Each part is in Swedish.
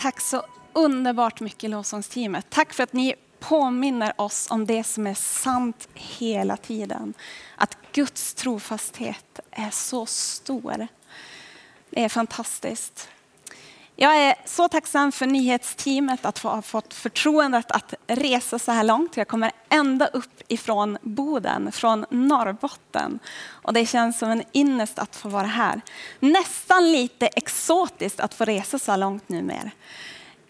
tack så underbart mycket lovsångsteamet. Tack för att ni påminner oss om det som är sant hela tiden. Att Guds trofasthet är så stor. Det är fantastiskt. Jag är så tacksam för nyhetsteamet att få ha fått förtroendet att resa så här långt. Jag kommer ända upp ifrån Boden, från Norrbotten. Och det känns som en innest att få vara här. Nästan lite exotiskt att få resa så här långt numera.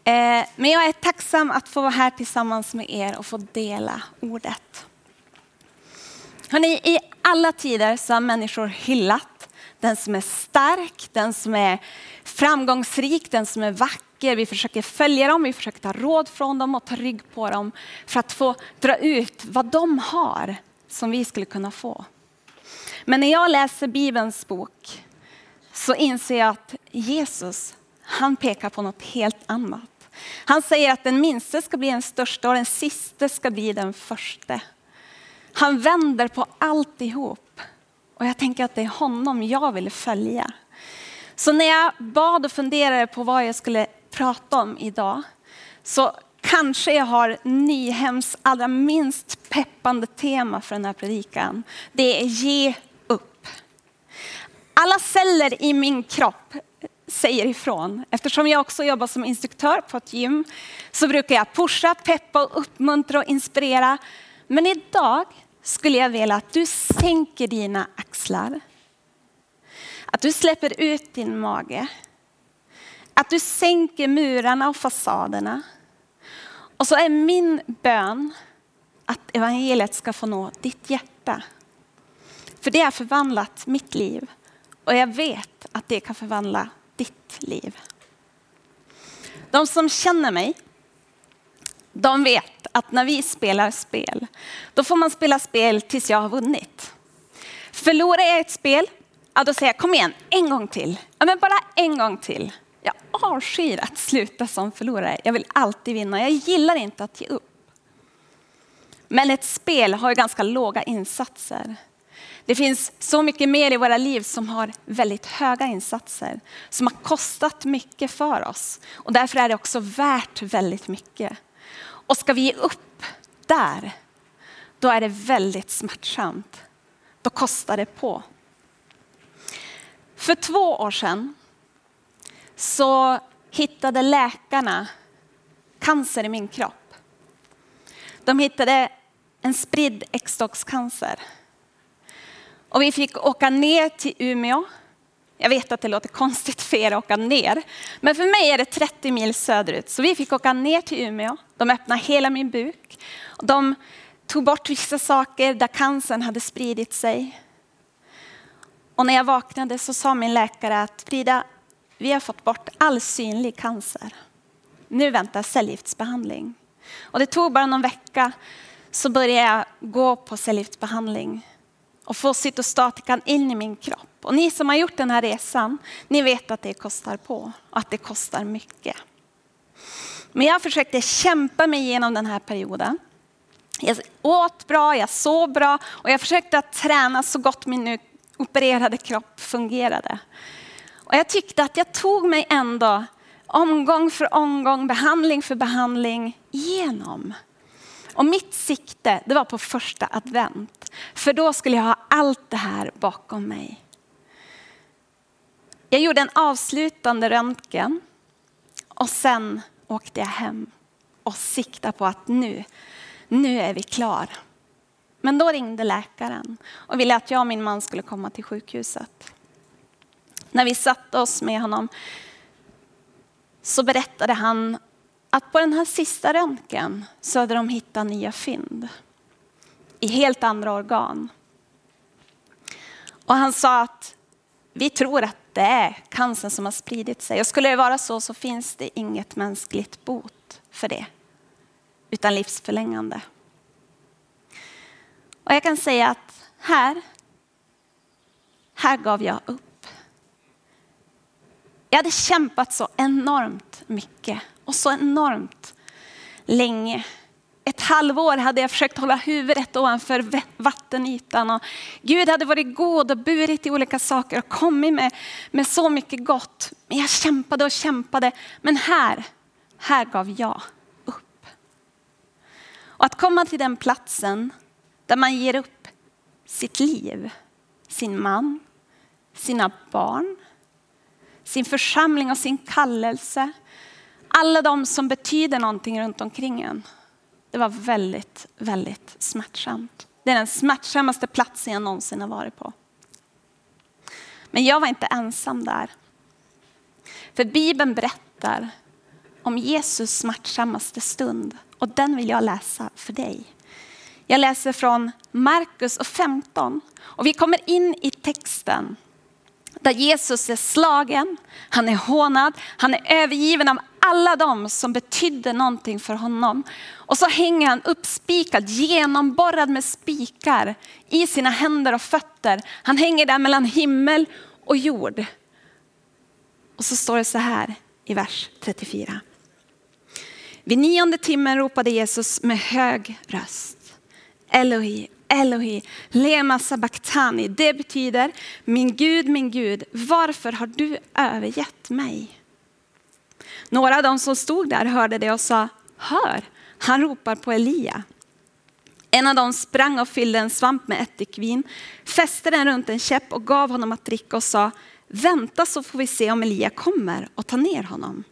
Eh, men jag är tacksam att få vara här tillsammans med er och få dela ordet. Hörrni, I alla tider så har människor hyllat den som är stark, den som är framgångsrik, den som är vacker. Vi försöker följa dem, vi försöker ta råd från dem och ta rygg på dem för att få dra ut vad de har som vi skulle kunna få. Men när jag läser Bibelns bok så inser jag att Jesus, han pekar på något helt annat. Han säger att den minste ska bli den största och den siste ska bli den första. Han vänder på alltihop. Och jag tänker att det är honom jag vill följa. Så när jag bad och funderade på vad jag skulle prata om idag så kanske jag har Nyhems allra minst peppande tema för den här predikan. Det är ge upp. Alla celler i min kropp säger ifrån. Eftersom jag också jobbar som instruktör på ett gym så brukar jag pusha, peppa, uppmuntra och inspirera. Men idag skulle jag vilja att du sänker dina axlar. Att du släpper ut din mage. Att du sänker murarna och fasaderna. Och så är min bön att evangeliet ska få nå ditt hjärta. För det har förvandlat mitt liv. Och jag vet att det kan förvandla ditt liv. De som känner mig, de vet att när vi spelar spel, då får man spela spel tills jag har vunnit. Förlorar jag ett spel, ja då säger jag kom igen, en gång till. Ja, men bara en gång till. Jag avskyr att sluta som förlorare. Jag vill alltid vinna. Jag gillar inte att ge upp. Men ett spel har ju ganska låga insatser. Det finns så mycket mer i våra liv som har väldigt höga insatser, som har kostat mycket för oss. Och därför är det också värt väldigt mycket. Och ska vi ge upp där, då är det väldigt smärtsamt. Då kostar det på. För två år sedan så hittade läkarna cancer i min kropp. De hittade en spridd äggstockscancer. Och vi fick åka ner till Umeå. Jag vet att det låter konstigt för er att åka ner, men för mig är det 30 mil söderut. Så vi fick åka ner till Umeå. De öppnade hela min buk. De tog bort vissa saker där cancern hade spridit sig. Och när jag vaknade så sa min läkare att Frida, vi har fått bort all synlig cancer. Nu väntar cellgiftsbehandling. Och det tog bara någon vecka så började jag gå på cellgiftsbehandling och få cytostatikan in i min kropp. Och ni som har gjort den här resan, ni vet att det kostar på och att det kostar mycket. Men jag försökte kämpa mig igenom den här perioden. Jag åt bra, jag sov bra och jag försökte att träna så gott min nu opererade kropp fungerade. Och jag tyckte att jag tog mig ändå omgång för omgång, behandling för behandling igenom. Och mitt sikte det var på första advent. För då skulle jag ha allt det här bakom mig. Jag gjorde en avslutande röntgen och sen åkte jag hem och siktade på att nu, nu är vi klar. Men då ringde läkaren och ville att jag och min man skulle komma till sjukhuset. När vi satte oss med honom så berättade han att på den här sista röntgen så hade de hittat nya fynd i helt andra organ. Och han sa att vi tror att det är cancern som har spridit sig. Och skulle det vara så så finns det inget mänskligt bot för det. Utan livsförlängande. Och jag kan säga att här, här gav jag upp. Jag hade kämpat så enormt mycket och så enormt länge. Ett halvår hade jag försökt hålla huvudet ovanför vattenytan. Och Gud hade varit god och burit i olika saker och kommit med, med så mycket gott. Men jag kämpade och kämpade. Men här, här gav jag upp. Och att komma till den platsen där man ger upp sitt liv, sin man, sina barn, sin församling och sin kallelse. Alla de som betyder någonting runt omkring en. Det var väldigt, väldigt smärtsamt. Det är den smärtsammaste platsen jag någonsin har varit på. Men jag var inte ensam där. För Bibeln berättar om Jesus smärtsammaste stund och den vill jag läsa för dig. Jag läser från Markus 15 och vi kommer in i texten där Jesus är slagen, han är hånad, han är övergiven av alla de som betydde någonting för honom. Och så hänger han uppspikad, genomborrad med spikar i sina händer och fötter. Han hänger där mellan himmel och jord. Och så står det så här i vers 34. Vid nionde timmen ropade Jesus med hög röst. Elohi, Elohi, lema sabachthani. Det betyder min Gud, min Gud, varför har du övergett mig? Några av de som stod där hörde det och sa, hör, han ropar på Elia. En av dem sprang och fyllde en svamp med ättikvin, fäste den runt en käpp och gav honom att dricka och sa, vänta så får vi se om Elia kommer och tar ner honom.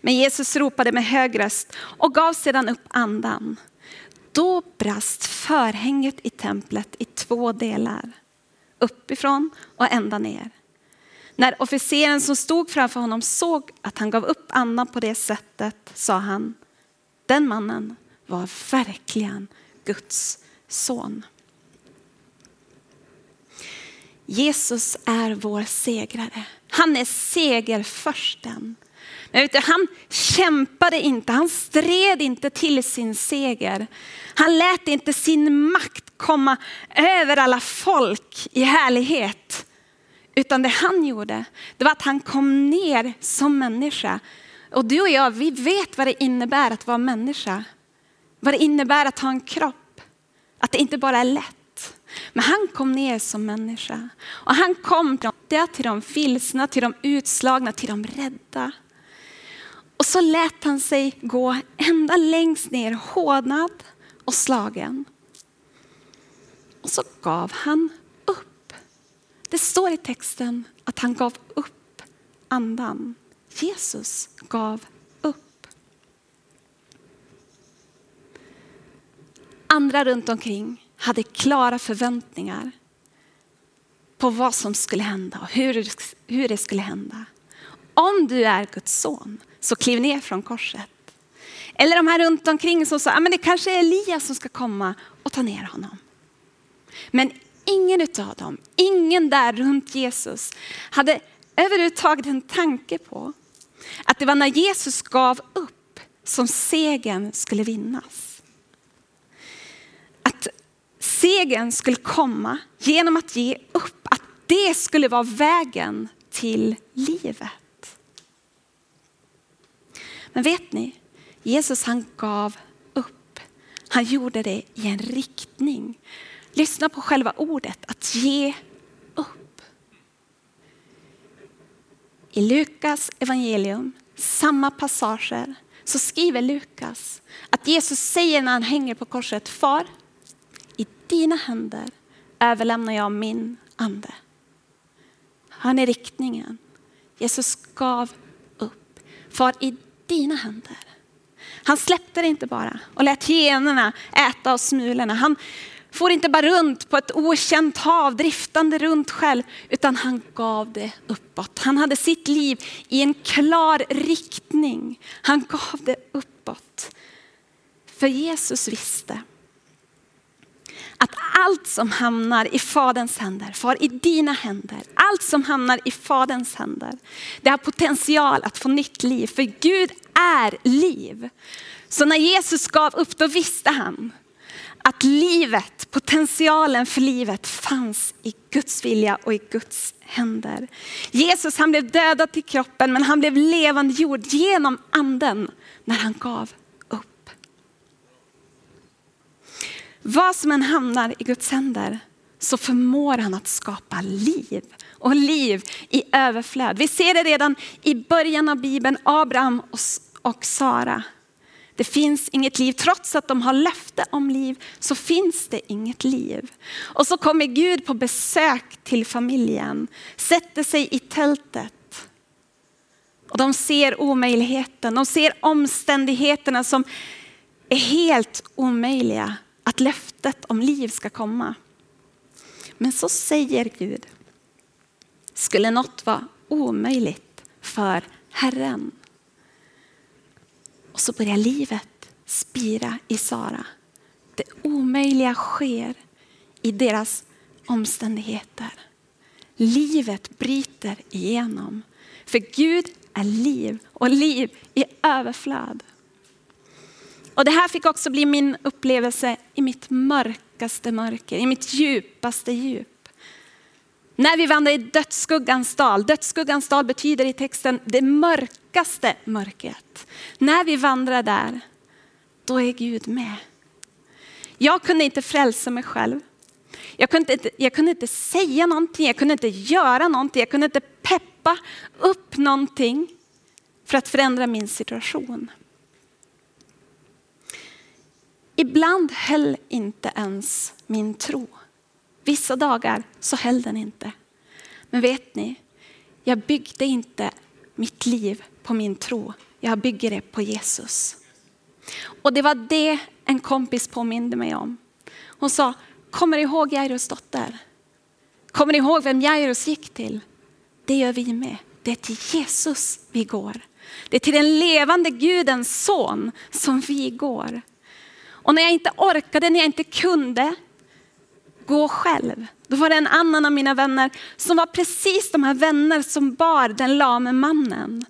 Men Jesus ropade med hög röst och gav sedan upp andan. Då brast förhänget i templet i två delar, uppifrån och ända ner. När officeren som stod framför honom såg att han gav upp andan på det sättet sa han, den mannen var verkligen Guds son. Jesus är vår segrare. Han är segerförsten. Men vet du, han kämpade inte, han stred inte till sin seger. Han lät inte sin makt komma över alla folk i härlighet. Utan det han gjorde, det var att han kom ner som människa. Och du och jag, vi vet vad det innebär att vara människa. Vad det innebär att ha en kropp. Att det inte bara är lätt. Men han kom ner som människa. Och han kom till de, till de vilsna, till de utslagna, till de rädda. Och så lät han sig gå ända längst ner, hårdnad och slagen. Och så gav han. Det står i texten att han gav upp andan. Jesus gav upp. Andra runt omkring hade klara förväntningar på vad som skulle hända och hur, hur det skulle hända. Om du är Guds son så kliv ner från korset. Eller de här runt omkring som sa, ah, men det kanske är Elias som ska komma och ta ner honom. Men ingen av dem, ingen där runt Jesus hade överhuvudtaget en tanke på att det var när Jesus gav upp som segern skulle vinnas. Att segern skulle komma genom att ge upp, att det skulle vara vägen till livet. Men vet ni, Jesus han gav upp. Han gjorde det i en riktning. Lyssna på själva ordet, att ge upp. I Lukas evangelium, samma passager, så skriver Lukas att Jesus säger när han hänger på korset, far, i dina händer överlämnar jag min ande. Han är riktningen. Jesus gav upp. Far, i dina händer. Han släppte det inte bara och lät hyenorna äta av smulorna. Han for inte bara runt på ett okänt hav, driftande runt själv, utan han gav det uppåt. Han hade sitt liv i en klar riktning. Han gav det uppåt. För Jesus visste att allt som hamnar i Faderns händer, far i dina händer, allt som hamnar i Faderns händer, det har potential att få nytt liv. För Gud är liv. Så när Jesus gav upp, då visste han att livet, potentialen för livet fanns i Guds vilja och i Guds händer. Jesus han blev dödad till kroppen men han blev levande jord genom anden när han gav upp. Vad som än hamnar i Guds händer så förmår han att skapa liv och liv i överflöd. Vi ser det redan i början av Bibeln, Abraham och Sara. Det finns inget liv. Trots att de har löfte om liv så finns det inget liv. Och så kommer Gud på besök till familjen, sätter sig i tältet. Och de ser omöjligheten, de ser omständigheterna som är helt omöjliga. Att löftet om liv ska komma. Men så säger Gud, skulle något vara omöjligt för Herren? Och så börjar livet spira i Sara. Det omöjliga sker i deras omständigheter. Livet bryter igenom. För Gud är liv och liv i överflöd. Och det här fick också bli min upplevelse i mitt mörkaste mörker, i mitt djupaste djup. När vi vandrar i dödsskuggans dal, dödsskuggans dal betyder i texten det mörkaste mörkret. När vi vandrar där, då är Gud med. Jag kunde inte frälsa mig själv. Jag kunde, inte, jag kunde inte säga någonting, jag kunde inte göra någonting, jag kunde inte peppa upp någonting för att förändra min situation. Ibland höll inte ens min tro. Vissa dagar så höll den inte. Men vet ni, jag byggde inte mitt liv på min tro. Jag bygger det på Jesus. Och det var det en kompis påminde mig om. Hon sa, kommer du ihåg Jairus dotter? Kommer ni ihåg vem Jairus gick till? Det gör vi med. Det är till Jesus vi går. Det är till den levande Gudens son som vi går. Och när jag inte orkade, när jag inte kunde, gå själv. Då var det en annan av mina vänner som var precis de här vänner som bar den lame mannen.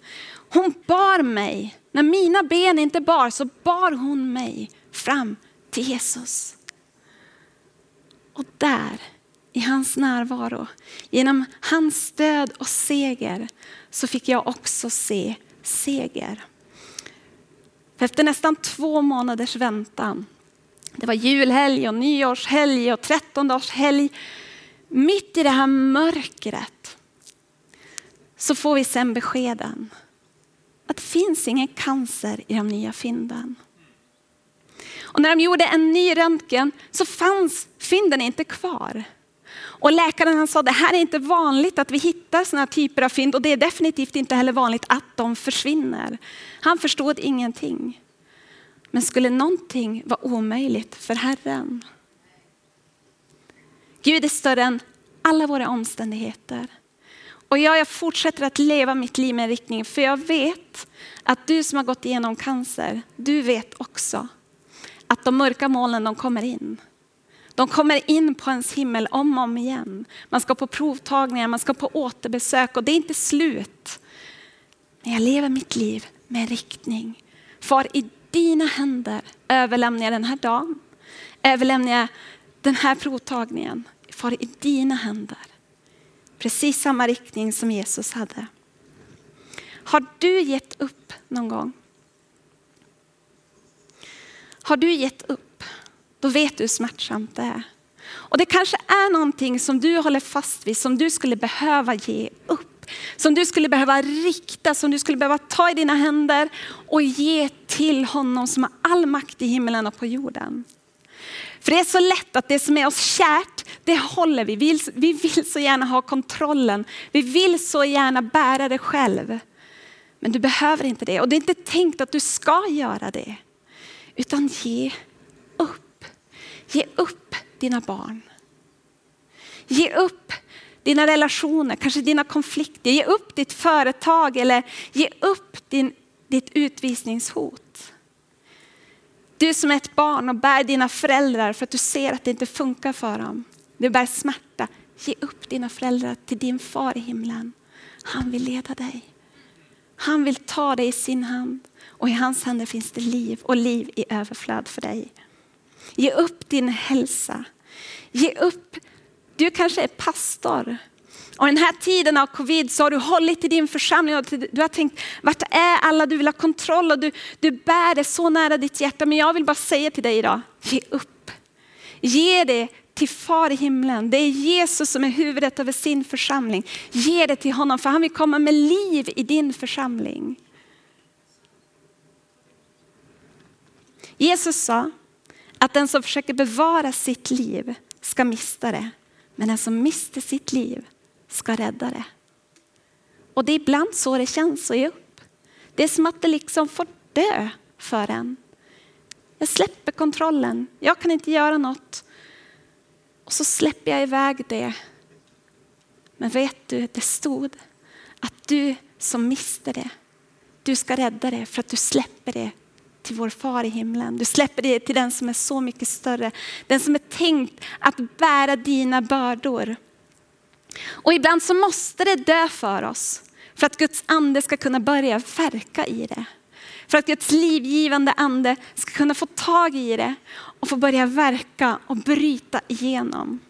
Hon bar mig. När mina ben inte bar så bar hon mig fram till Jesus. Och där, i hans närvaro, genom hans stöd och seger, så fick jag också se seger. För efter nästan två månaders väntan det var julhelg och nyårshelg och trettondagshelg. Mitt i det här mörkret så får vi sen beskeden att det finns ingen cancer i de nya fynden. Och när de gjorde en ny röntgen så fanns fynden inte kvar. Och läkaren han sa det här är inte vanligt att vi hittar sådana här typer av fynd och det är definitivt inte heller vanligt att de försvinner. Han förstod ingenting. Men skulle någonting vara omöjligt för Herren? Gud är större än alla våra omständigheter. Och jag, jag fortsätter att leva mitt liv med riktning för jag vet att du som har gått igenom cancer, du vet också att de mörka molnen de kommer in. De kommer in på ens himmel om och om igen. Man ska på provtagningar, man ska på återbesök och det är inte slut. Men jag lever mitt liv med riktning. Far i dina händer överlämnar jag den här dagen. Överlämnar jag den här provtagningen. Far i dina händer. Precis samma riktning som Jesus hade. Har du gett upp någon gång? Har du gett upp, då vet du hur smärtsamt det är. Och det kanske är någonting som du håller fast vid, som du skulle behöva ge upp. Som du skulle behöva rikta, som du skulle behöva ta i dina händer och ge till honom som har all makt i himlen och på jorden. För det är så lätt att det som är oss kärt, det håller vi. Vi vill, vi vill så gärna ha kontrollen. Vi vill så gärna bära det själv. Men du behöver inte det och det är inte tänkt att du ska göra det. Utan ge upp. Ge upp dina barn. Ge upp dina relationer, kanske dina konflikter. Ge upp ditt företag eller ge upp din, ditt utvisningshot. Du som är ett barn och bär dina föräldrar för att du ser att det inte funkar för dem. Du bär smärta. Ge upp dina föräldrar till din far i himlen. Han vill leda dig. Han vill ta dig i sin hand och i hans händer finns det liv och liv i överflöd för dig. Ge upp din hälsa. Ge upp du kanske är pastor. Och den här tiden av covid så har du hållit i din församling och du har tänkt, vart är alla? Du vill ha kontroll och du, du bär det så nära ditt hjärta. Men jag vill bara säga till dig idag, ge upp. Ge det till far i himlen. Det är Jesus som är huvudet över sin församling. Ge det till honom för han vill komma med liv i din församling. Jesus sa att den som försöker bevara sitt liv ska mista det. Men den som mister sitt liv ska rädda det. Och det är ibland så det känns att ge upp. Det är som att det liksom får dö för en. Jag släpper kontrollen. Jag kan inte göra något. Och så släpper jag iväg det. Men vet du, det stod att du som mister det, du ska rädda det för att du släpper det till vår far i himlen. Du släpper det till den som är så mycket större. Den som är tänkt att bära dina bördor. Och ibland så måste det dö för oss för att Guds ande ska kunna börja verka i det. För att Guds livgivande ande ska kunna få tag i det och få börja verka och bryta igenom.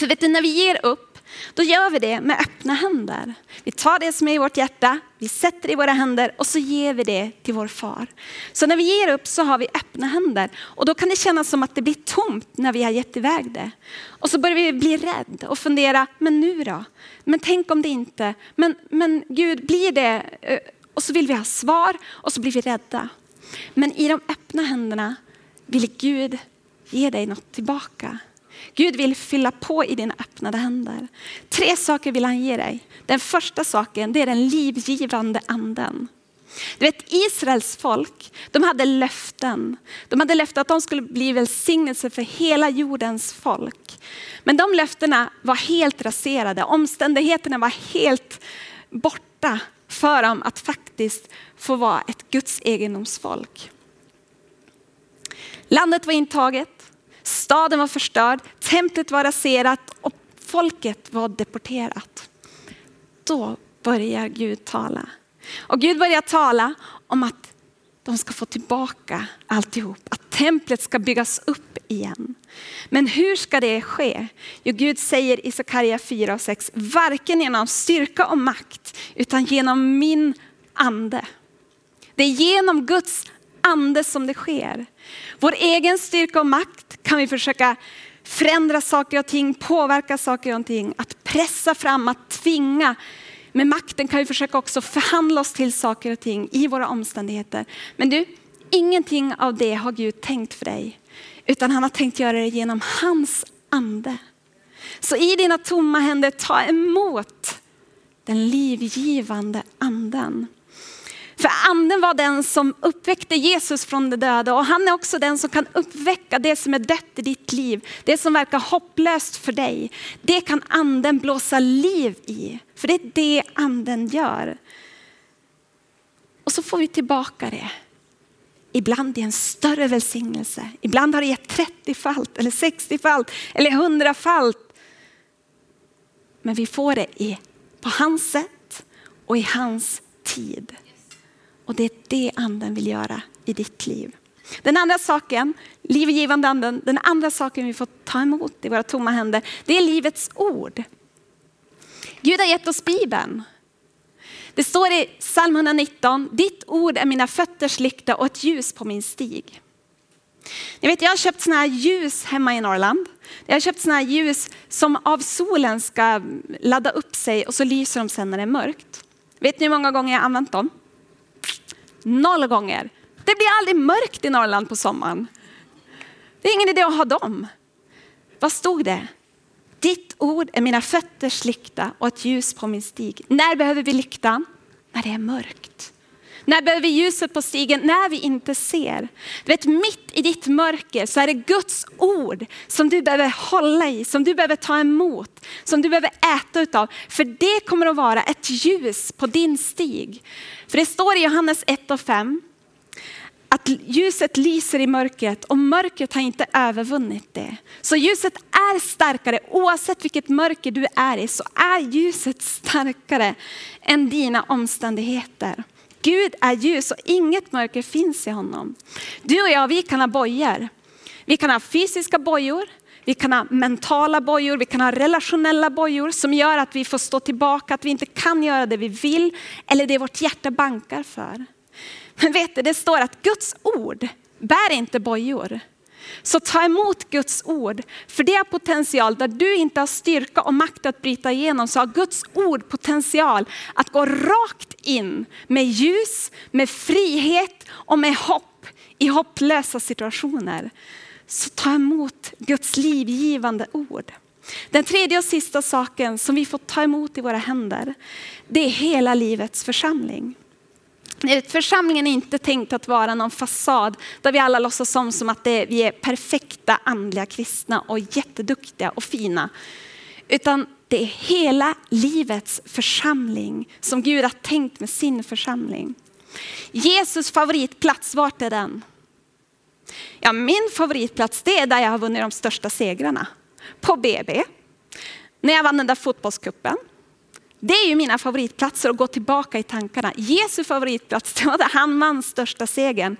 För vet du, när vi ger upp då gör vi det med öppna händer. Vi tar det som är i vårt hjärta, vi sätter det i våra händer och så ger vi det till vår far. Så när vi ger upp så har vi öppna händer och då kan det kännas som att det blir tomt när vi har gett iväg det. Och så börjar vi bli rädd och fundera, men nu då? Men tänk om det inte, men, men Gud blir det? Eh, och så vill vi ha svar och så blir vi rädda. Men i de öppna händerna vill Gud ge dig något tillbaka. Gud vill fylla på i dina öppnade händer. Tre saker vill han ge dig. Den första saken det är den livgivande anden. Du vet Israels folk, de hade löften. De hade löften att de skulle bli välsignelse för hela jordens folk. Men de löftena var helt raserade. Omständigheterna var helt borta för dem att faktiskt få vara ett Guds egendomsfolk. Landet var intaget. Staden var förstörd, templet var raserat och folket var deporterat. Då börjar Gud tala. Och Gud börjar tala om att de ska få tillbaka alltihop. Att templet ska byggas upp igen. Men hur ska det ske? Jo, Gud säger i Sakarja 4 och 6, varken genom styrka och makt utan genom min ande. Det är genom Guds ande som det sker. Vår egen styrka och makt kan vi försöka förändra saker och ting, påverka saker och ting, att pressa fram, att tvinga. Med makten kan vi försöka också förhandla oss till saker och ting i våra omständigheter. Men du, ingenting av det har Gud tänkt för dig. Utan han har tänkt göra det genom hans ande. Så i dina tomma händer, ta emot den livgivande anden. För anden var den som uppväckte Jesus från de döda och han är också den som kan uppväcka det som är dött i ditt liv. Det som verkar hopplöst för dig. Det kan anden blåsa liv i. För det är det anden gör. Och så får vi tillbaka det. Ibland i en större välsignelse. Ibland har det gett 30-falt eller 60-falt eller 100-falt. Men vi får det i, på hans sätt och i hans tid. Och det är det anden vill göra i ditt liv. Den andra saken, livgivande anden, den andra saken vi får ta emot i våra tomma händer, det är livets ord. Gud har gett oss Bibeln. Det står i psalm 119, ditt ord är mina fötters lykta och ett ljus på min stig. Jag, vet, jag har köpt såna här ljus hemma i Norrland. Jag har köpt såna här ljus som av solen ska ladda upp sig och så lyser de sen när det är mörkt. Vet ni hur många gånger jag har använt dem? Noll gånger. Det blir aldrig mörkt i Norrland på sommaren. Det är ingen idé att ha dem. Vad stod det? Ditt ord är mina fötters lykta och ett ljus på min stig. När behöver vi lyktan? När det är mörkt. När behöver vi ljuset på stigen? När vi inte ser. Du vet, mitt i ditt mörker så är det Guds ord som du behöver hålla i, som du behöver ta emot, som du behöver äta utav. För det kommer att vara ett ljus på din stig. För det står i Johannes 1 och 5 att ljuset lyser i mörkret och mörkret har inte övervunnit det. Så ljuset är starkare oavsett vilket mörker du är i så är ljuset starkare än dina omständigheter. Gud är ljus och inget mörker finns i honom. Du och jag, vi kan ha bojor. Vi kan ha fysiska bojor, vi kan ha mentala bojor, vi kan ha relationella bojor som gör att vi får stå tillbaka, att vi inte kan göra det vi vill eller det vårt hjärta bankar för. Men vet du, det står att Guds ord bär inte bojor. Så ta emot Guds ord, för det har potential där du inte har styrka och makt att bryta igenom så har Guds ord potential att gå rakt in med ljus, med frihet och med hopp i hopplösa situationer, så ta emot Guds livgivande ord. Den tredje och sista saken som vi får ta emot i våra händer, det är hela livets församling. Församlingen är inte tänkt att vara någon fasad där vi alla låtsas om som att vi är perfekta andliga kristna och jätteduktiga och fina. Utan det är hela livets församling som Gud har tänkt med sin församling. Jesus favoritplats, vart är den? Ja, min favoritplats det är där jag har vunnit de största segrarna. På BB, när jag vann den där fotbollskuppen. Det är ju mina favoritplatser att gå tillbaka i tankarna. Jesu favoritplats, det var där han vann största segern.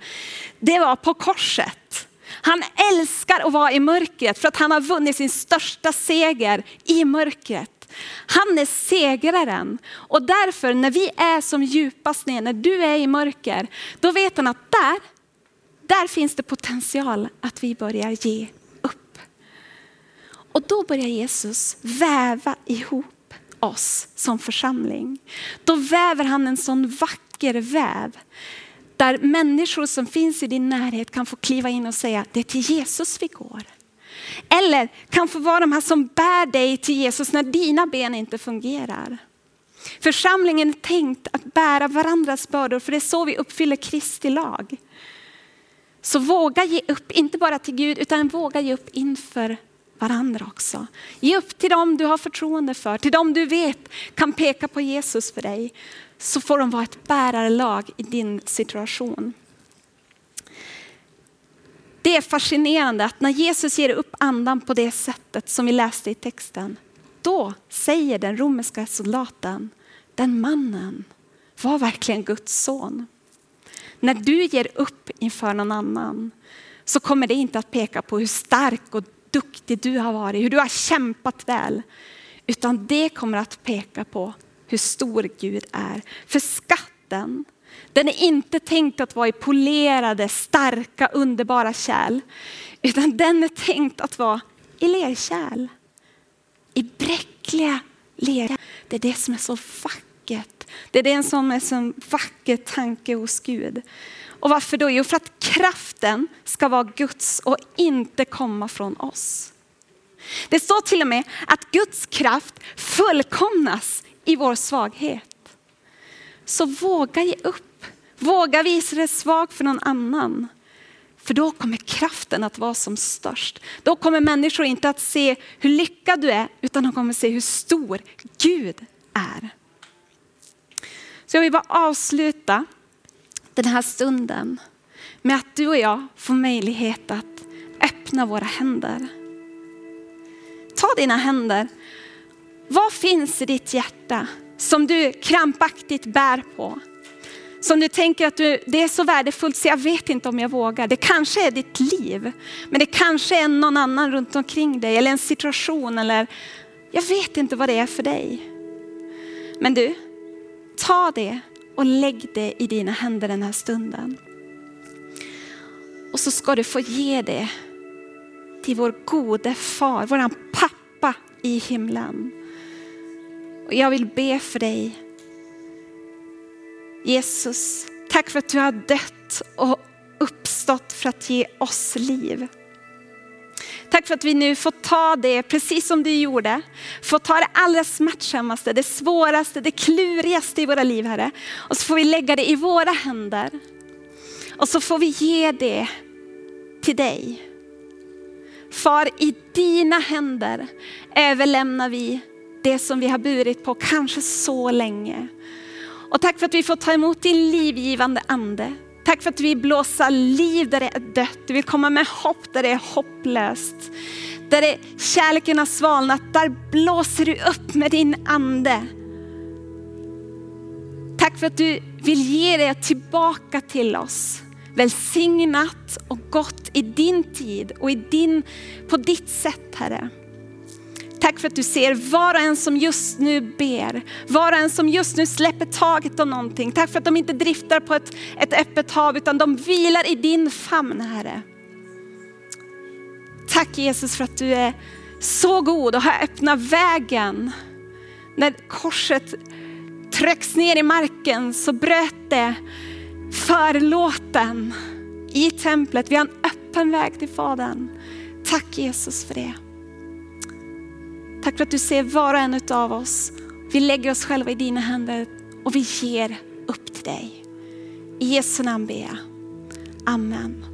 Det var på korset. Han älskar att vara i mörkret för att han har vunnit sin största seger i mörkret. Han är segraren och därför när vi är som djupast ner, när du är i mörker, då vet han att där, där finns det potential att vi börjar ge upp. Och då börjar Jesus väva ihop oss som församling. Då väver han en sån vacker väv där människor som finns i din närhet kan få kliva in och säga det är till Jesus vi går. Eller kan få vara de här som bär dig till Jesus när dina ben inte fungerar. Församlingen är tänkt att bära varandras bördor för det är så vi uppfyller Kristi lag. Så våga ge upp, inte bara till Gud utan våga ge upp inför varandra också. Ge upp till dem du har förtroende för, till dem du vet kan peka på Jesus för dig. Så får de vara ett bärarlag i din situation. Det är fascinerande att när Jesus ger upp andan på det sättet som vi läste i texten, då säger den romerska soldaten, den mannen var verkligen Guds son. När du ger upp inför någon annan så kommer det inte att peka på hur stark och duktig du har varit, hur du har kämpat väl. Utan det kommer att peka på hur stor Gud är. För skatten, den är inte tänkt att vara i polerade, starka, underbara kärl. Utan den är tänkt att vara i lerkärl. I bräckliga lerkärl. Det är det som är så vackert. Det är det som är så sån vacker tanke hos Gud. Och varför då? Jo, för att kraften ska vara Guds och inte komma från oss. Det står till och med att Guds kraft fullkomnas i vår svaghet. Så våga ge upp. Våga visa dig svag för någon annan. För då kommer kraften att vara som störst. Då kommer människor inte att se hur lyckad du är, utan de kommer se hur stor Gud är. Så jag vill bara avsluta den här stunden med att du och jag får möjlighet att öppna våra händer. Ta dina händer. Vad finns i ditt hjärta som du krampaktigt bär på? Som du tänker att du, det är så värdefullt så jag vet inte om jag vågar. Det kanske är ditt liv, men det kanske är någon annan runt omkring dig eller en situation eller jag vet inte vad det är för dig. Men du, ta det och lägg det i dina händer den här stunden. Och så ska du få ge det till vår gode far, våran pappa i himlen. Och jag vill be för dig. Jesus, tack för att du har dött och uppstått för att ge oss liv. Tack för att vi nu får ta det precis som du gjorde. Får ta det allra smärtsammaste, det svåraste, det klurigaste i våra liv Herre. Och så får vi lägga det i våra händer. Och så får vi ge det till dig. Far, i dina händer överlämnar vi det som vi har burit på kanske så länge. Och tack för att vi får ta emot din livgivande ande. Tack för att vi blåser liv där det är dött. Du vill komma med hopp där det är hopplöst. Där det, kärleken har svalnat, där blåser du upp med din ande. Tack för att du vill ge det tillbaka till oss. Välsignat och gott i din tid och i din, på ditt sätt Herre. Tack för att du ser var och en som just nu ber, var och en som just nu släpper taget om någonting. Tack för att de inte driftar på ett, ett öppet hav utan de vilar i din famn Herre. Tack Jesus för att du är så god och har öppnat vägen. När korset trycks ner i marken så bröt det förlåten i templet. Vi har en öppen väg till Fadern. Tack Jesus för det. Tack för att du ser var och en av oss. Vi lägger oss själva i dina händer och vi ger upp till dig. I Jesu namn ber jag. Amen. Amen.